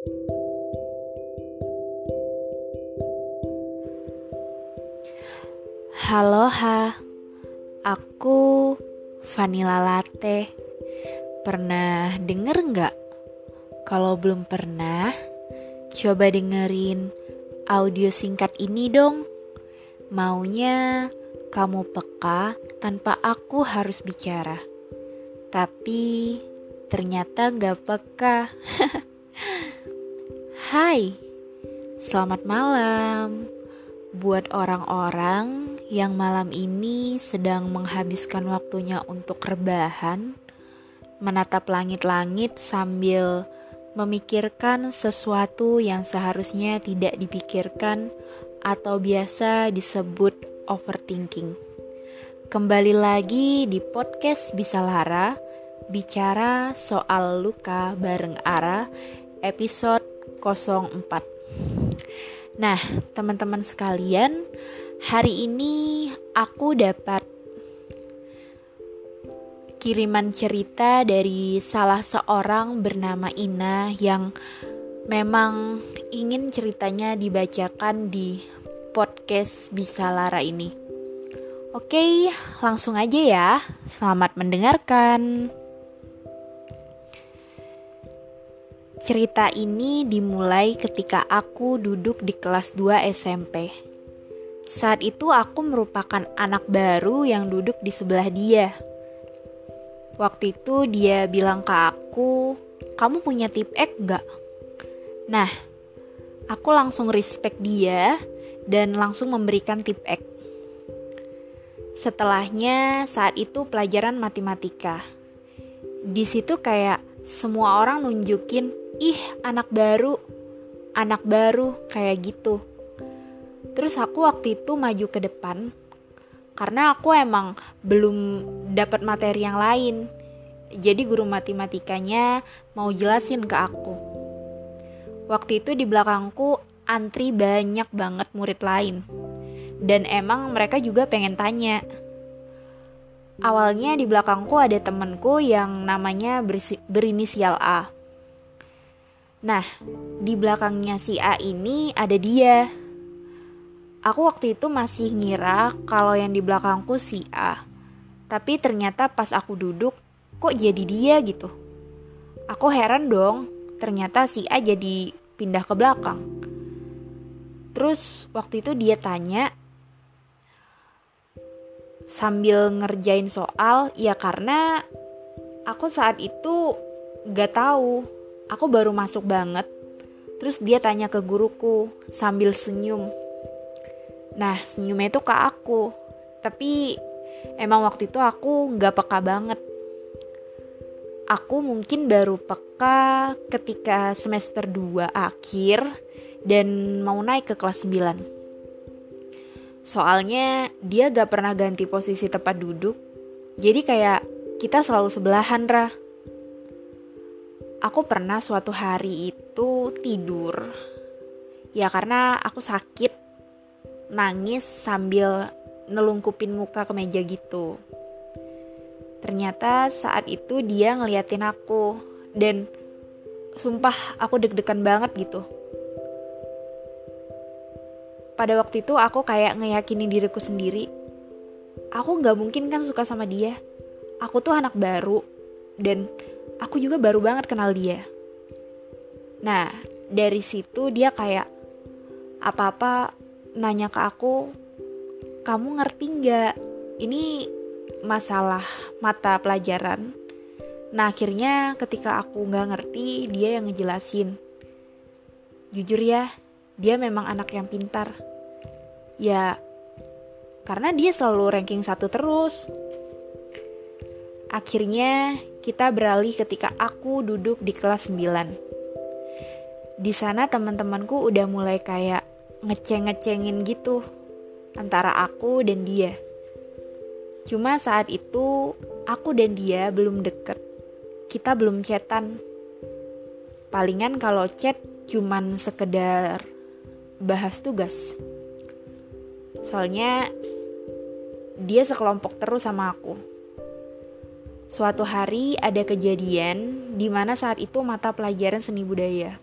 Halo Ha, aku Vanilla Latte. Pernah denger nggak? Kalau belum pernah, coba dengerin audio singkat ini dong. Maunya kamu peka tanpa aku harus bicara. Tapi ternyata gak peka. Hai, selamat malam buat orang-orang yang malam ini sedang menghabiskan waktunya untuk rebahan, menatap langit-langit sambil memikirkan sesuatu yang seharusnya tidak dipikirkan atau biasa disebut overthinking. Kembali lagi di podcast Bisa Lara, bicara soal luka bareng Ara, episode 04. Nah, teman-teman sekalian, hari ini aku dapat kiriman cerita dari salah seorang bernama Ina yang memang ingin ceritanya dibacakan di podcast Bisa Lara ini. Oke, langsung aja ya. Selamat mendengarkan. Cerita ini dimulai ketika aku duduk di kelas 2 SMP. Saat itu aku merupakan anak baru yang duduk di sebelah dia. Waktu itu dia bilang ke aku, kamu punya tip X gak? Nah, aku langsung respect dia dan langsung memberikan tip X. Setelahnya saat itu pelajaran matematika. Di situ kayak semua orang nunjukin ih anak baru anak baru kayak gitu. Terus aku waktu itu maju ke depan karena aku emang belum dapat materi yang lain. Jadi guru matematikanya mau jelasin ke aku. Waktu itu di belakangku antri banyak banget murid lain. Dan emang mereka juga pengen tanya. Awalnya di belakangku ada temenku yang namanya berinisial A Nah, di belakangnya si A ini ada dia. Aku waktu itu masih ngira kalau yang di belakangku si A. Tapi ternyata pas aku duduk, kok jadi dia gitu. Aku heran dong, ternyata si A jadi pindah ke belakang. Terus waktu itu dia tanya, sambil ngerjain soal, ya karena aku saat itu gak tahu Aku baru masuk banget. Terus dia tanya ke guruku sambil senyum. Nah, senyumnya itu ke aku. Tapi emang waktu itu aku nggak peka banget. Aku mungkin baru peka ketika semester 2 akhir dan mau naik ke kelas 9. Soalnya dia gak pernah ganti posisi tempat duduk. Jadi kayak kita selalu sebelahan, Rah aku pernah suatu hari itu tidur. Ya karena aku sakit nangis sambil nelungkupin muka ke meja gitu. Ternyata saat itu dia ngeliatin aku dan sumpah aku deg-degan banget gitu. Pada waktu itu aku kayak ngeyakinin diriku sendiri. Aku nggak mungkin kan suka sama dia. Aku tuh anak baru dan aku juga baru banget kenal dia. Nah, dari situ dia kayak apa-apa nanya ke aku, kamu ngerti nggak? Ini masalah mata pelajaran. Nah, akhirnya ketika aku nggak ngerti, dia yang ngejelasin. Jujur ya, dia memang anak yang pintar. Ya, karena dia selalu ranking satu terus. Akhirnya kita beralih ketika aku duduk di kelas 9. Di sana teman-temanku udah mulai kayak ngeceng-ngecengin gitu antara aku dan dia. Cuma saat itu aku dan dia belum deket. Kita belum chatan. Palingan kalau chat cuman sekedar bahas tugas. Soalnya dia sekelompok terus sama aku. Suatu hari ada kejadian di mana saat itu mata pelajaran seni budaya.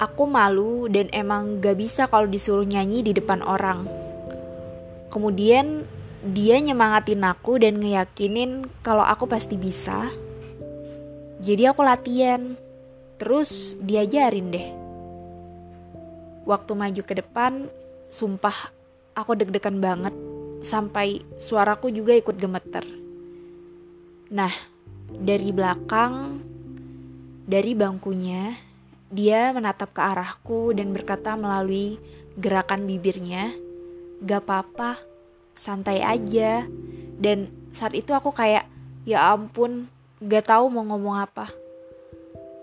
Aku malu dan emang gak bisa kalau disuruh nyanyi di depan orang. Kemudian dia nyemangatin aku dan ngeyakinin kalau aku pasti bisa. Jadi aku latihan. Terus diajarin deh. Waktu maju ke depan, sumpah aku deg-degan banget sampai suaraku juga ikut gemeter. Nah, dari belakang, dari bangkunya, dia menatap ke arahku dan berkata melalui gerakan bibirnya, "Gak apa-apa, santai aja." Dan saat itu aku kayak, "Ya ampun, gak tahu mau ngomong apa."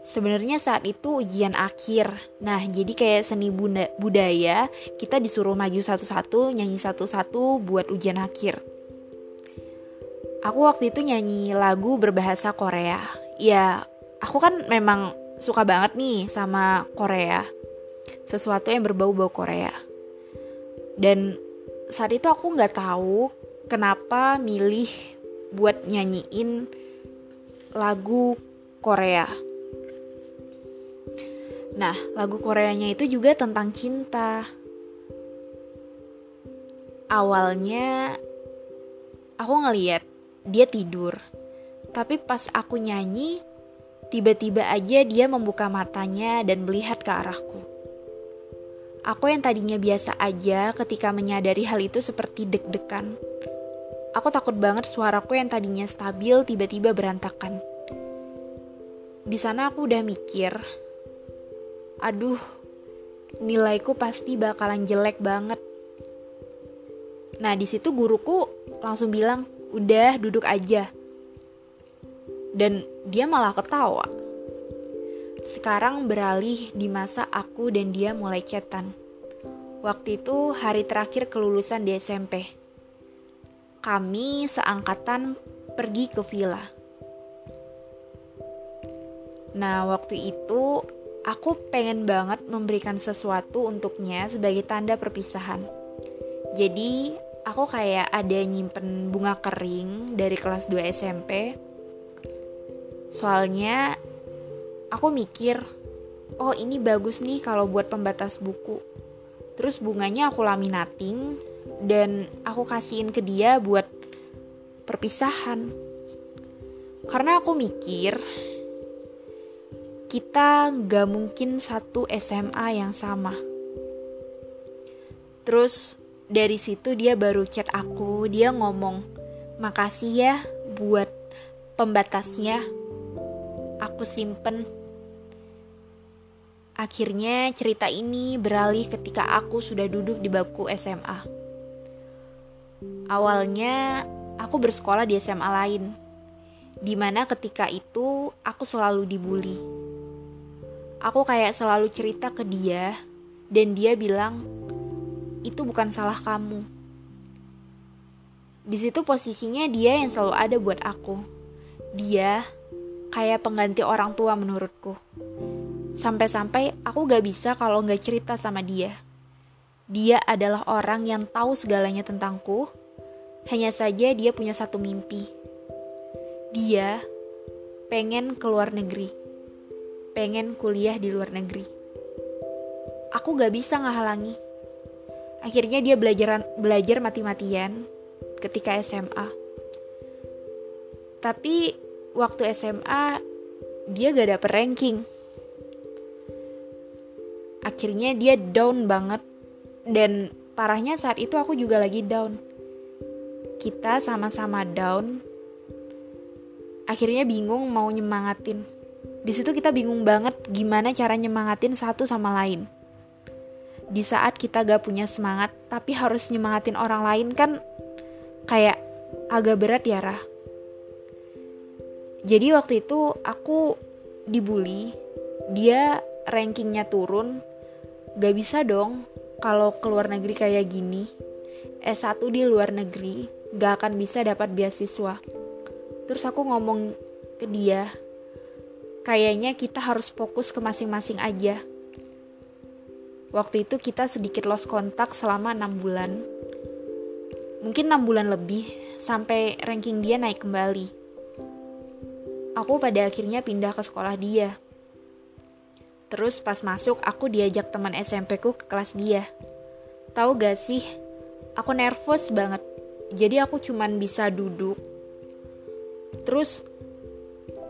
Sebenarnya saat itu ujian akhir. Nah, jadi kayak seni budaya, kita disuruh maju satu-satu, nyanyi satu-satu buat ujian akhir. Aku waktu itu nyanyi lagu berbahasa Korea. Ya, aku kan memang suka banget nih sama Korea. Sesuatu yang berbau-bau Korea. Dan saat itu aku nggak tahu kenapa milih buat nyanyiin lagu Korea. Nah, lagu Koreanya itu juga tentang cinta. Awalnya aku ngeliat dia tidur. Tapi pas aku nyanyi, Tiba-tiba aja dia membuka matanya dan melihat ke arahku. Aku yang tadinya biasa aja ketika menyadari hal itu seperti deg-degan. Aku takut banget suaraku yang tadinya stabil tiba-tiba berantakan. Di sana aku udah mikir, aduh, nilaiku pasti bakalan jelek banget. Nah, di situ guruku langsung bilang, "Udah, duduk aja." dan dia malah ketawa. Sekarang beralih di masa aku dan dia mulai chatan. Waktu itu hari terakhir kelulusan di SMP. Kami seangkatan pergi ke villa. Nah, waktu itu aku pengen banget memberikan sesuatu untuknya sebagai tanda perpisahan. Jadi, aku kayak ada nyimpen bunga kering dari kelas 2 SMP Soalnya aku mikir, oh ini bagus nih kalau buat pembatas buku. Terus bunganya aku laminating dan aku kasihin ke dia buat perpisahan. Karena aku mikir kita gak mungkin satu SMA yang sama. Terus dari situ dia baru chat aku, dia ngomong, makasih ya buat pembatasnya aku simpen. Akhirnya cerita ini beralih ketika aku sudah duduk di bangku SMA. Awalnya aku bersekolah di SMA lain, di mana ketika itu aku selalu dibully. Aku kayak selalu cerita ke dia, dan dia bilang, "Itu bukan salah kamu." Di situ posisinya dia yang selalu ada buat aku. Dia kayak pengganti orang tua menurutku. Sampai-sampai aku gak bisa kalau gak cerita sama dia. Dia adalah orang yang tahu segalanya tentangku. Hanya saja dia punya satu mimpi. Dia pengen ke luar negeri. Pengen kuliah di luar negeri. Aku gak bisa ngehalangi. Akhirnya dia belajar belajar mati-matian ketika SMA. Tapi waktu SMA dia gak dapet ranking. Akhirnya dia down banget dan parahnya saat itu aku juga lagi down. Kita sama-sama down. Akhirnya bingung mau nyemangatin. Di situ kita bingung banget gimana cara nyemangatin satu sama lain. Di saat kita gak punya semangat, tapi harus nyemangatin orang lain kan kayak agak berat ya, Rah. Jadi waktu itu aku dibully dia rankingnya turun gak bisa dong kalau keluar negeri kayak gini. S1 di luar negeri gak akan bisa dapat beasiswa. Terus aku ngomong ke dia kayaknya kita harus fokus ke masing-masing aja waktu itu kita sedikit lost kontak selama 6 bulan mungkin 6 bulan lebih sampai ranking dia naik kembali aku pada akhirnya pindah ke sekolah dia. Terus pas masuk aku diajak teman SMP ku ke kelas dia. Tahu gak sih, aku nervous banget. Jadi aku cuman bisa duduk. Terus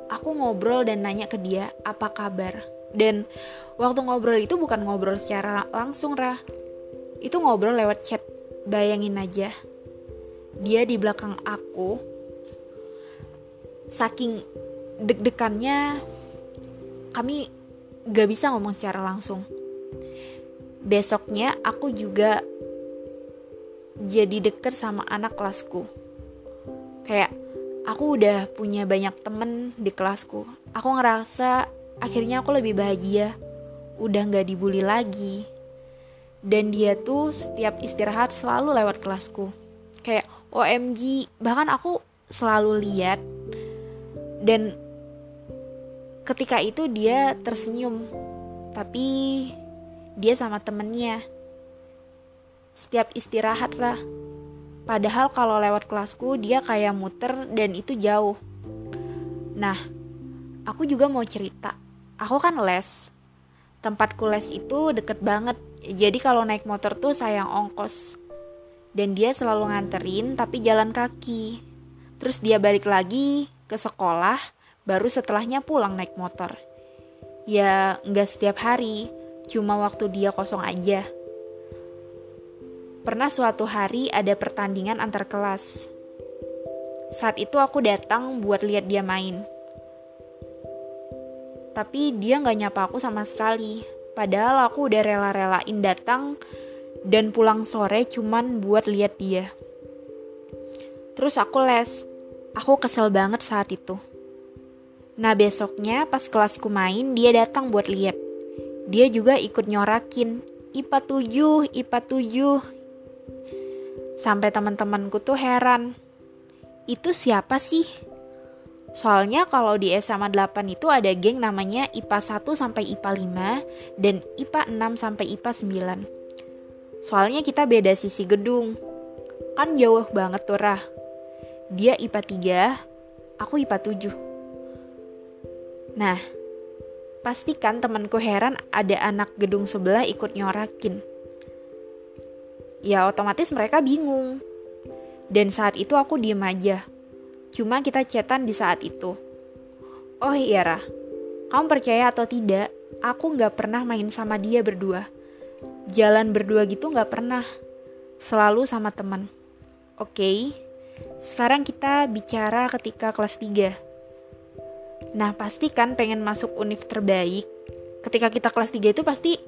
aku ngobrol dan nanya ke dia apa kabar. Dan waktu ngobrol itu bukan ngobrol secara langsung, Rah. Itu ngobrol lewat chat. Bayangin aja. Dia di belakang aku. Saking deg-degannya kami gak bisa ngomong secara langsung. Besoknya aku juga jadi deket sama anak kelasku. Kayak aku udah punya banyak temen di kelasku. Aku ngerasa akhirnya aku lebih bahagia. Udah gak dibully lagi. Dan dia tuh setiap istirahat selalu lewat kelasku. Kayak OMG, bahkan aku selalu lihat dan ketika itu dia tersenyum tapi dia sama temennya setiap istirahat lah padahal kalau lewat kelasku dia kayak muter dan itu jauh. Nah aku juga mau cerita. Aku kan les. Tempatku les itu deket banget. Jadi kalau naik motor tuh sayang ongkos. Dan dia selalu nganterin tapi jalan kaki. Terus dia balik lagi ke sekolah baru setelahnya pulang naik motor. Ya nggak setiap hari, cuma waktu dia kosong aja. Pernah suatu hari ada pertandingan antar kelas. Saat itu aku datang buat lihat dia main. Tapi dia nggak nyapa aku sama sekali. Padahal aku udah rela-relain datang dan pulang sore cuman buat lihat dia. Terus aku les. Aku kesel banget saat itu. Nah besoknya pas kelasku main dia datang buat lihat. Dia juga ikut nyorakin IPA 7, IPA 7. Sampai teman-temanku tuh heran. Itu siapa sih? Soalnya kalau di SMA 8 itu ada geng namanya IPA 1 sampai IPA 5 dan IPA 6 sampai IPA 9. Soalnya kita beda sisi gedung. Kan jauh banget tuh Rah. Dia IPA 3, aku IPA 7. Nah, pastikan temanku heran ada anak gedung sebelah ikut nyorakin. Ya otomatis mereka bingung. Dan saat itu aku diem aja. Cuma kita chatan di saat itu. Oh iya Rah, kamu percaya atau tidak, aku gak pernah main sama dia berdua. Jalan berdua gitu gak pernah. Selalu sama teman. Oke, okay, sekarang kita bicara ketika kelas 3. Nah, pasti kan pengen masuk univ terbaik. Ketika kita kelas 3 itu pasti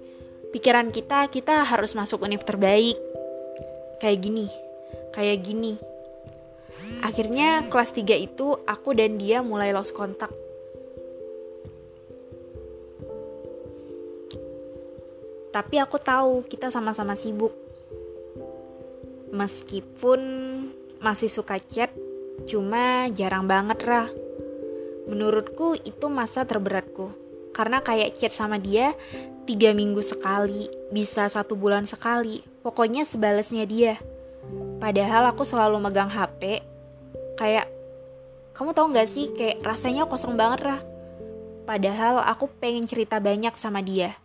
pikiran kita kita harus masuk univ terbaik. Kayak gini. Kayak gini. Akhirnya kelas 3 itu aku dan dia mulai lost kontak. Tapi aku tahu kita sama-sama sibuk. Meskipun masih suka chat, cuma jarang banget lah Menurutku itu masa terberatku. Karena kayak chat sama dia tiga minggu sekali, bisa satu bulan sekali. Pokoknya sebalesnya dia. Padahal aku selalu megang HP. Kayak, kamu tau gak sih kayak rasanya kosong banget lah. Padahal aku pengen cerita banyak sama dia.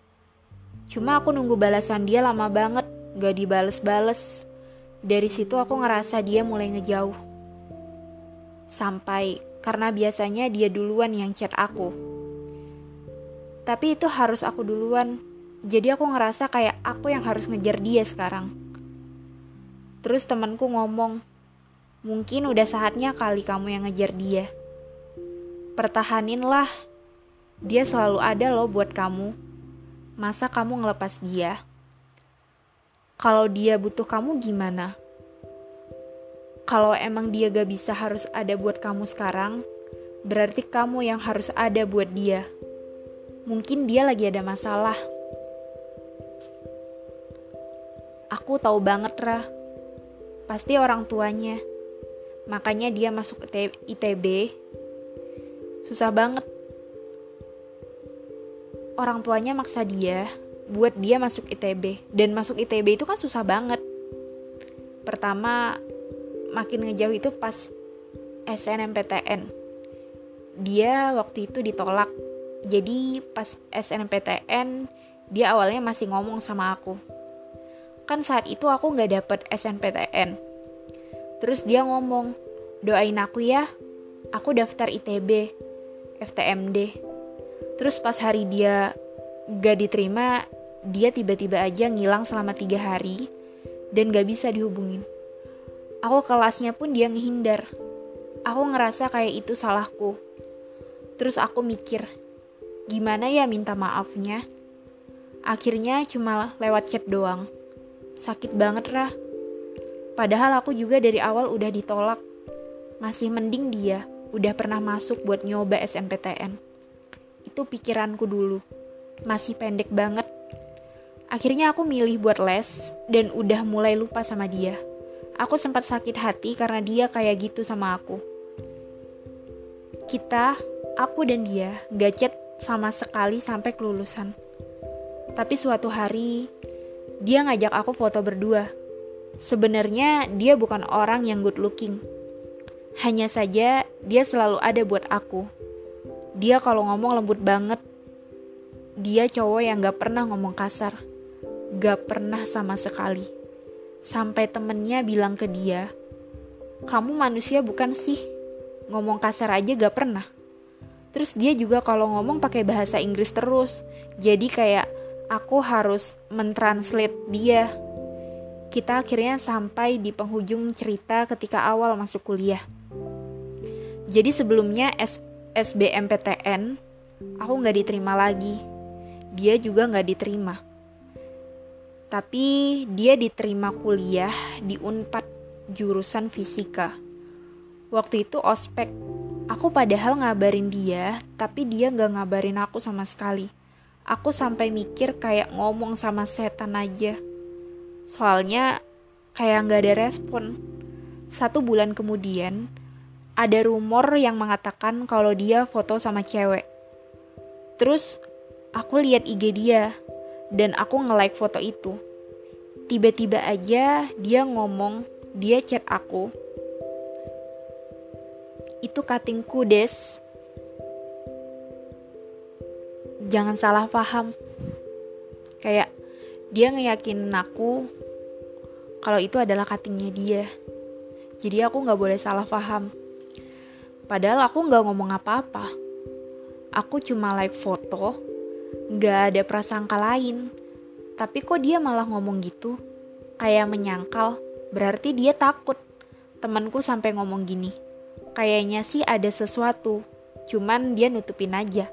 Cuma aku nunggu balasan dia lama banget, gak dibales-bales. Dari situ aku ngerasa dia mulai ngejauh. Sampai karena biasanya dia duluan yang chat aku. Tapi itu harus aku duluan, jadi aku ngerasa kayak aku yang harus ngejar dia sekarang. Terus temanku ngomong, mungkin udah saatnya kali kamu yang ngejar dia. Pertahaninlah, dia selalu ada loh buat kamu. Masa kamu ngelepas dia? Kalau dia butuh kamu gimana? kalau emang dia gak bisa harus ada buat kamu sekarang, berarti kamu yang harus ada buat dia. Mungkin dia lagi ada masalah. Aku tahu banget, Rah. Pasti orang tuanya. Makanya dia masuk ITB. Susah banget. Orang tuanya maksa dia buat dia masuk ITB. Dan masuk ITB itu kan susah banget. Pertama, makin ngejauh itu pas SNMPTN dia waktu itu ditolak Jadi pas SNPTN dia awalnya masih ngomong sama aku. Kan saat itu aku nggak dapet SNPTN. Terus dia ngomong, doain aku ya, aku daftar ITB, FTMD. Terus pas hari dia gak diterima, dia tiba-tiba aja ngilang selama tiga hari dan gak bisa dihubungin. Aku kelasnya pun dia ngehindar. Aku ngerasa kayak itu salahku. Terus aku mikir, Gimana ya minta maafnya? Akhirnya cuma lewat chat doang. Sakit banget, Rah. Padahal aku juga dari awal udah ditolak. Masih mending dia udah pernah masuk buat nyoba SNPTN. Itu pikiranku dulu. Masih pendek banget. Akhirnya aku milih buat les dan udah mulai lupa sama dia. Aku sempat sakit hati karena dia kayak gitu sama aku. Kita, aku dan dia, gak chat sama sekali sampai kelulusan. Tapi suatu hari, dia ngajak aku foto berdua. Sebenarnya dia bukan orang yang good looking. Hanya saja dia selalu ada buat aku. Dia kalau ngomong lembut banget. Dia cowok yang gak pernah ngomong kasar. Gak pernah sama sekali. Sampai temennya bilang ke dia, kamu manusia bukan sih? Ngomong kasar aja gak pernah. Terus dia juga kalau ngomong pakai bahasa Inggris terus. Jadi kayak aku harus mentranslate dia. Kita akhirnya sampai di penghujung cerita ketika awal masuk kuliah. Jadi sebelumnya S SBMPTN, aku nggak diterima lagi. Dia juga nggak diterima. Tapi dia diterima kuliah di Unpad jurusan fisika. Waktu itu ospek Aku padahal ngabarin dia, tapi dia gak ngabarin aku sama sekali. Aku sampai mikir kayak ngomong sama setan aja. Soalnya kayak gak ada respon. Satu bulan kemudian, ada rumor yang mengatakan kalau dia foto sama cewek. Terus aku lihat IG dia dan aku nge-like foto itu. Tiba-tiba aja dia ngomong, dia chat aku itu katingku des jangan salah paham. Kayak dia ngeyakinin aku kalau itu adalah katingnya dia. Jadi aku nggak boleh salah paham. Padahal aku nggak ngomong apa-apa. Aku cuma like foto nggak ada prasangka lain. Tapi kok dia malah ngomong gitu? Kayak menyangkal berarti dia takut temanku sampai ngomong gini. Kayaknya sih ada sesuatu, cuman dia nutupin aja.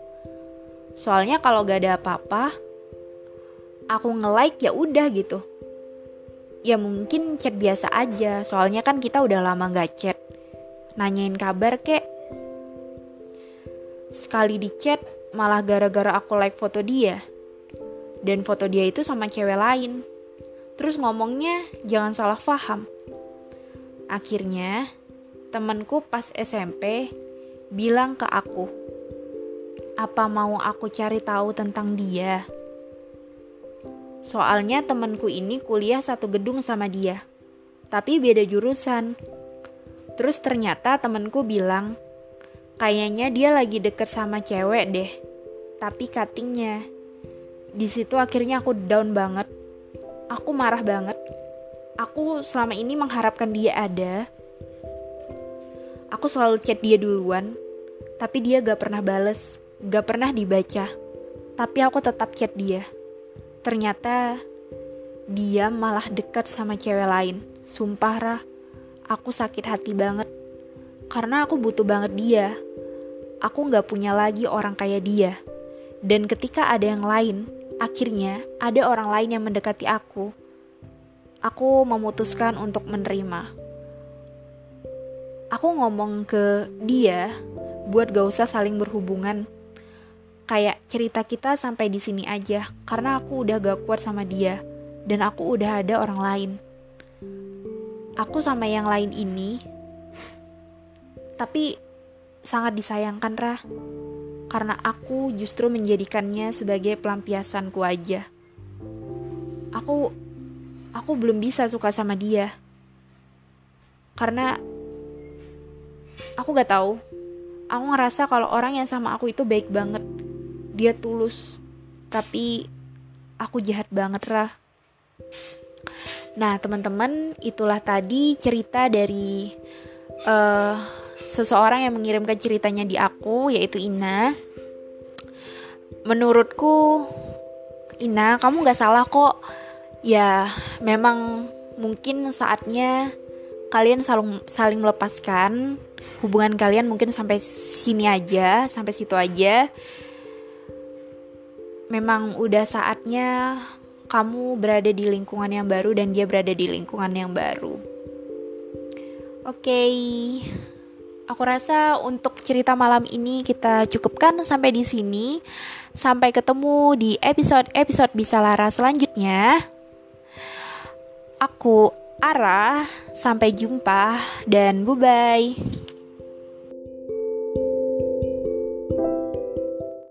Soalnya kalau gak ada apa-apa, aku nge-like ya udah gitu. Ya mungkin chat biasa aja, soalnya kan kita udah lama gak chat. Nanyain kabar kek. Sekali di chat, malah gara-gara aku like foto dia. Dan foto dia itu sama cewek lain. Terus ngomongnya jangan salah paham. Akhirnya, temenku pas SMP bilang ke aku, apa mau aku cari tahu tentang dia? Soalnya temenku ini kuliah satu gedung sama dia, tapi beda jurusan. Terus ternyata temenku bilang, kayaknya dia lagi deket sama cewek deh, tapi cuttingnya. Di situ akhirnya aku down banget. Aku marah banget. Aku selama ini mengharapkan dia ada, Aku selalu chat dia duluan, tapi dia gak pernah bales, gak pernah dibaca. Tapi aku tetap chat dia. Ternyata dia malah dekat sama cewek lain. Sumpah Rah, aku sakit hati banget. Karena aku butuh banget dia. Aku gak punya lagi orang kayak dia. Dan ketika ada yang lain, akhirnya ada orang lain yang mendekati aku. Aku memutuskan untuk menerima aku ngomong ke dia buat gak usah saling berhubungan. Kayak cerita kita sampai di sini aja, karena aku udah gak kuat sama dia, dan aku udah ada orang lain. Aku sama yang lain ini, tapi sangat disayangkan Rah, karena aku justru menjadikannya sebagai pelampiasanku aja. Aku, aku belum bisa suka sama dia, karena aku gak tahu aku ngerasa kalau orang yang sama aku itu baik banget dia tulus tapi aku jahat banget Rah Nah, teman-teman, itulah tadi cerita dari uh, seseorang yang mengirimkan ceritanya di aku, yaitu Ina. Menurutku, Ina, kamu gak salah kok. Ya, memang mungkin saatnya kalian saling saling melepaskan hubungan kalian mungkin sampai sini aja, sampai situ aja. Memang udah saatnya kamu berada di lingkungan yang baru dan dia berada di lingkungan yang baru. Oke, okay. aku rasa untuk cerita malam ini kita cukupkan sampai di sini. Sampai ketemu di episode-episode Bisa Lara selanjutnya. Aku Ara, sampai jumpa dan bye-bye.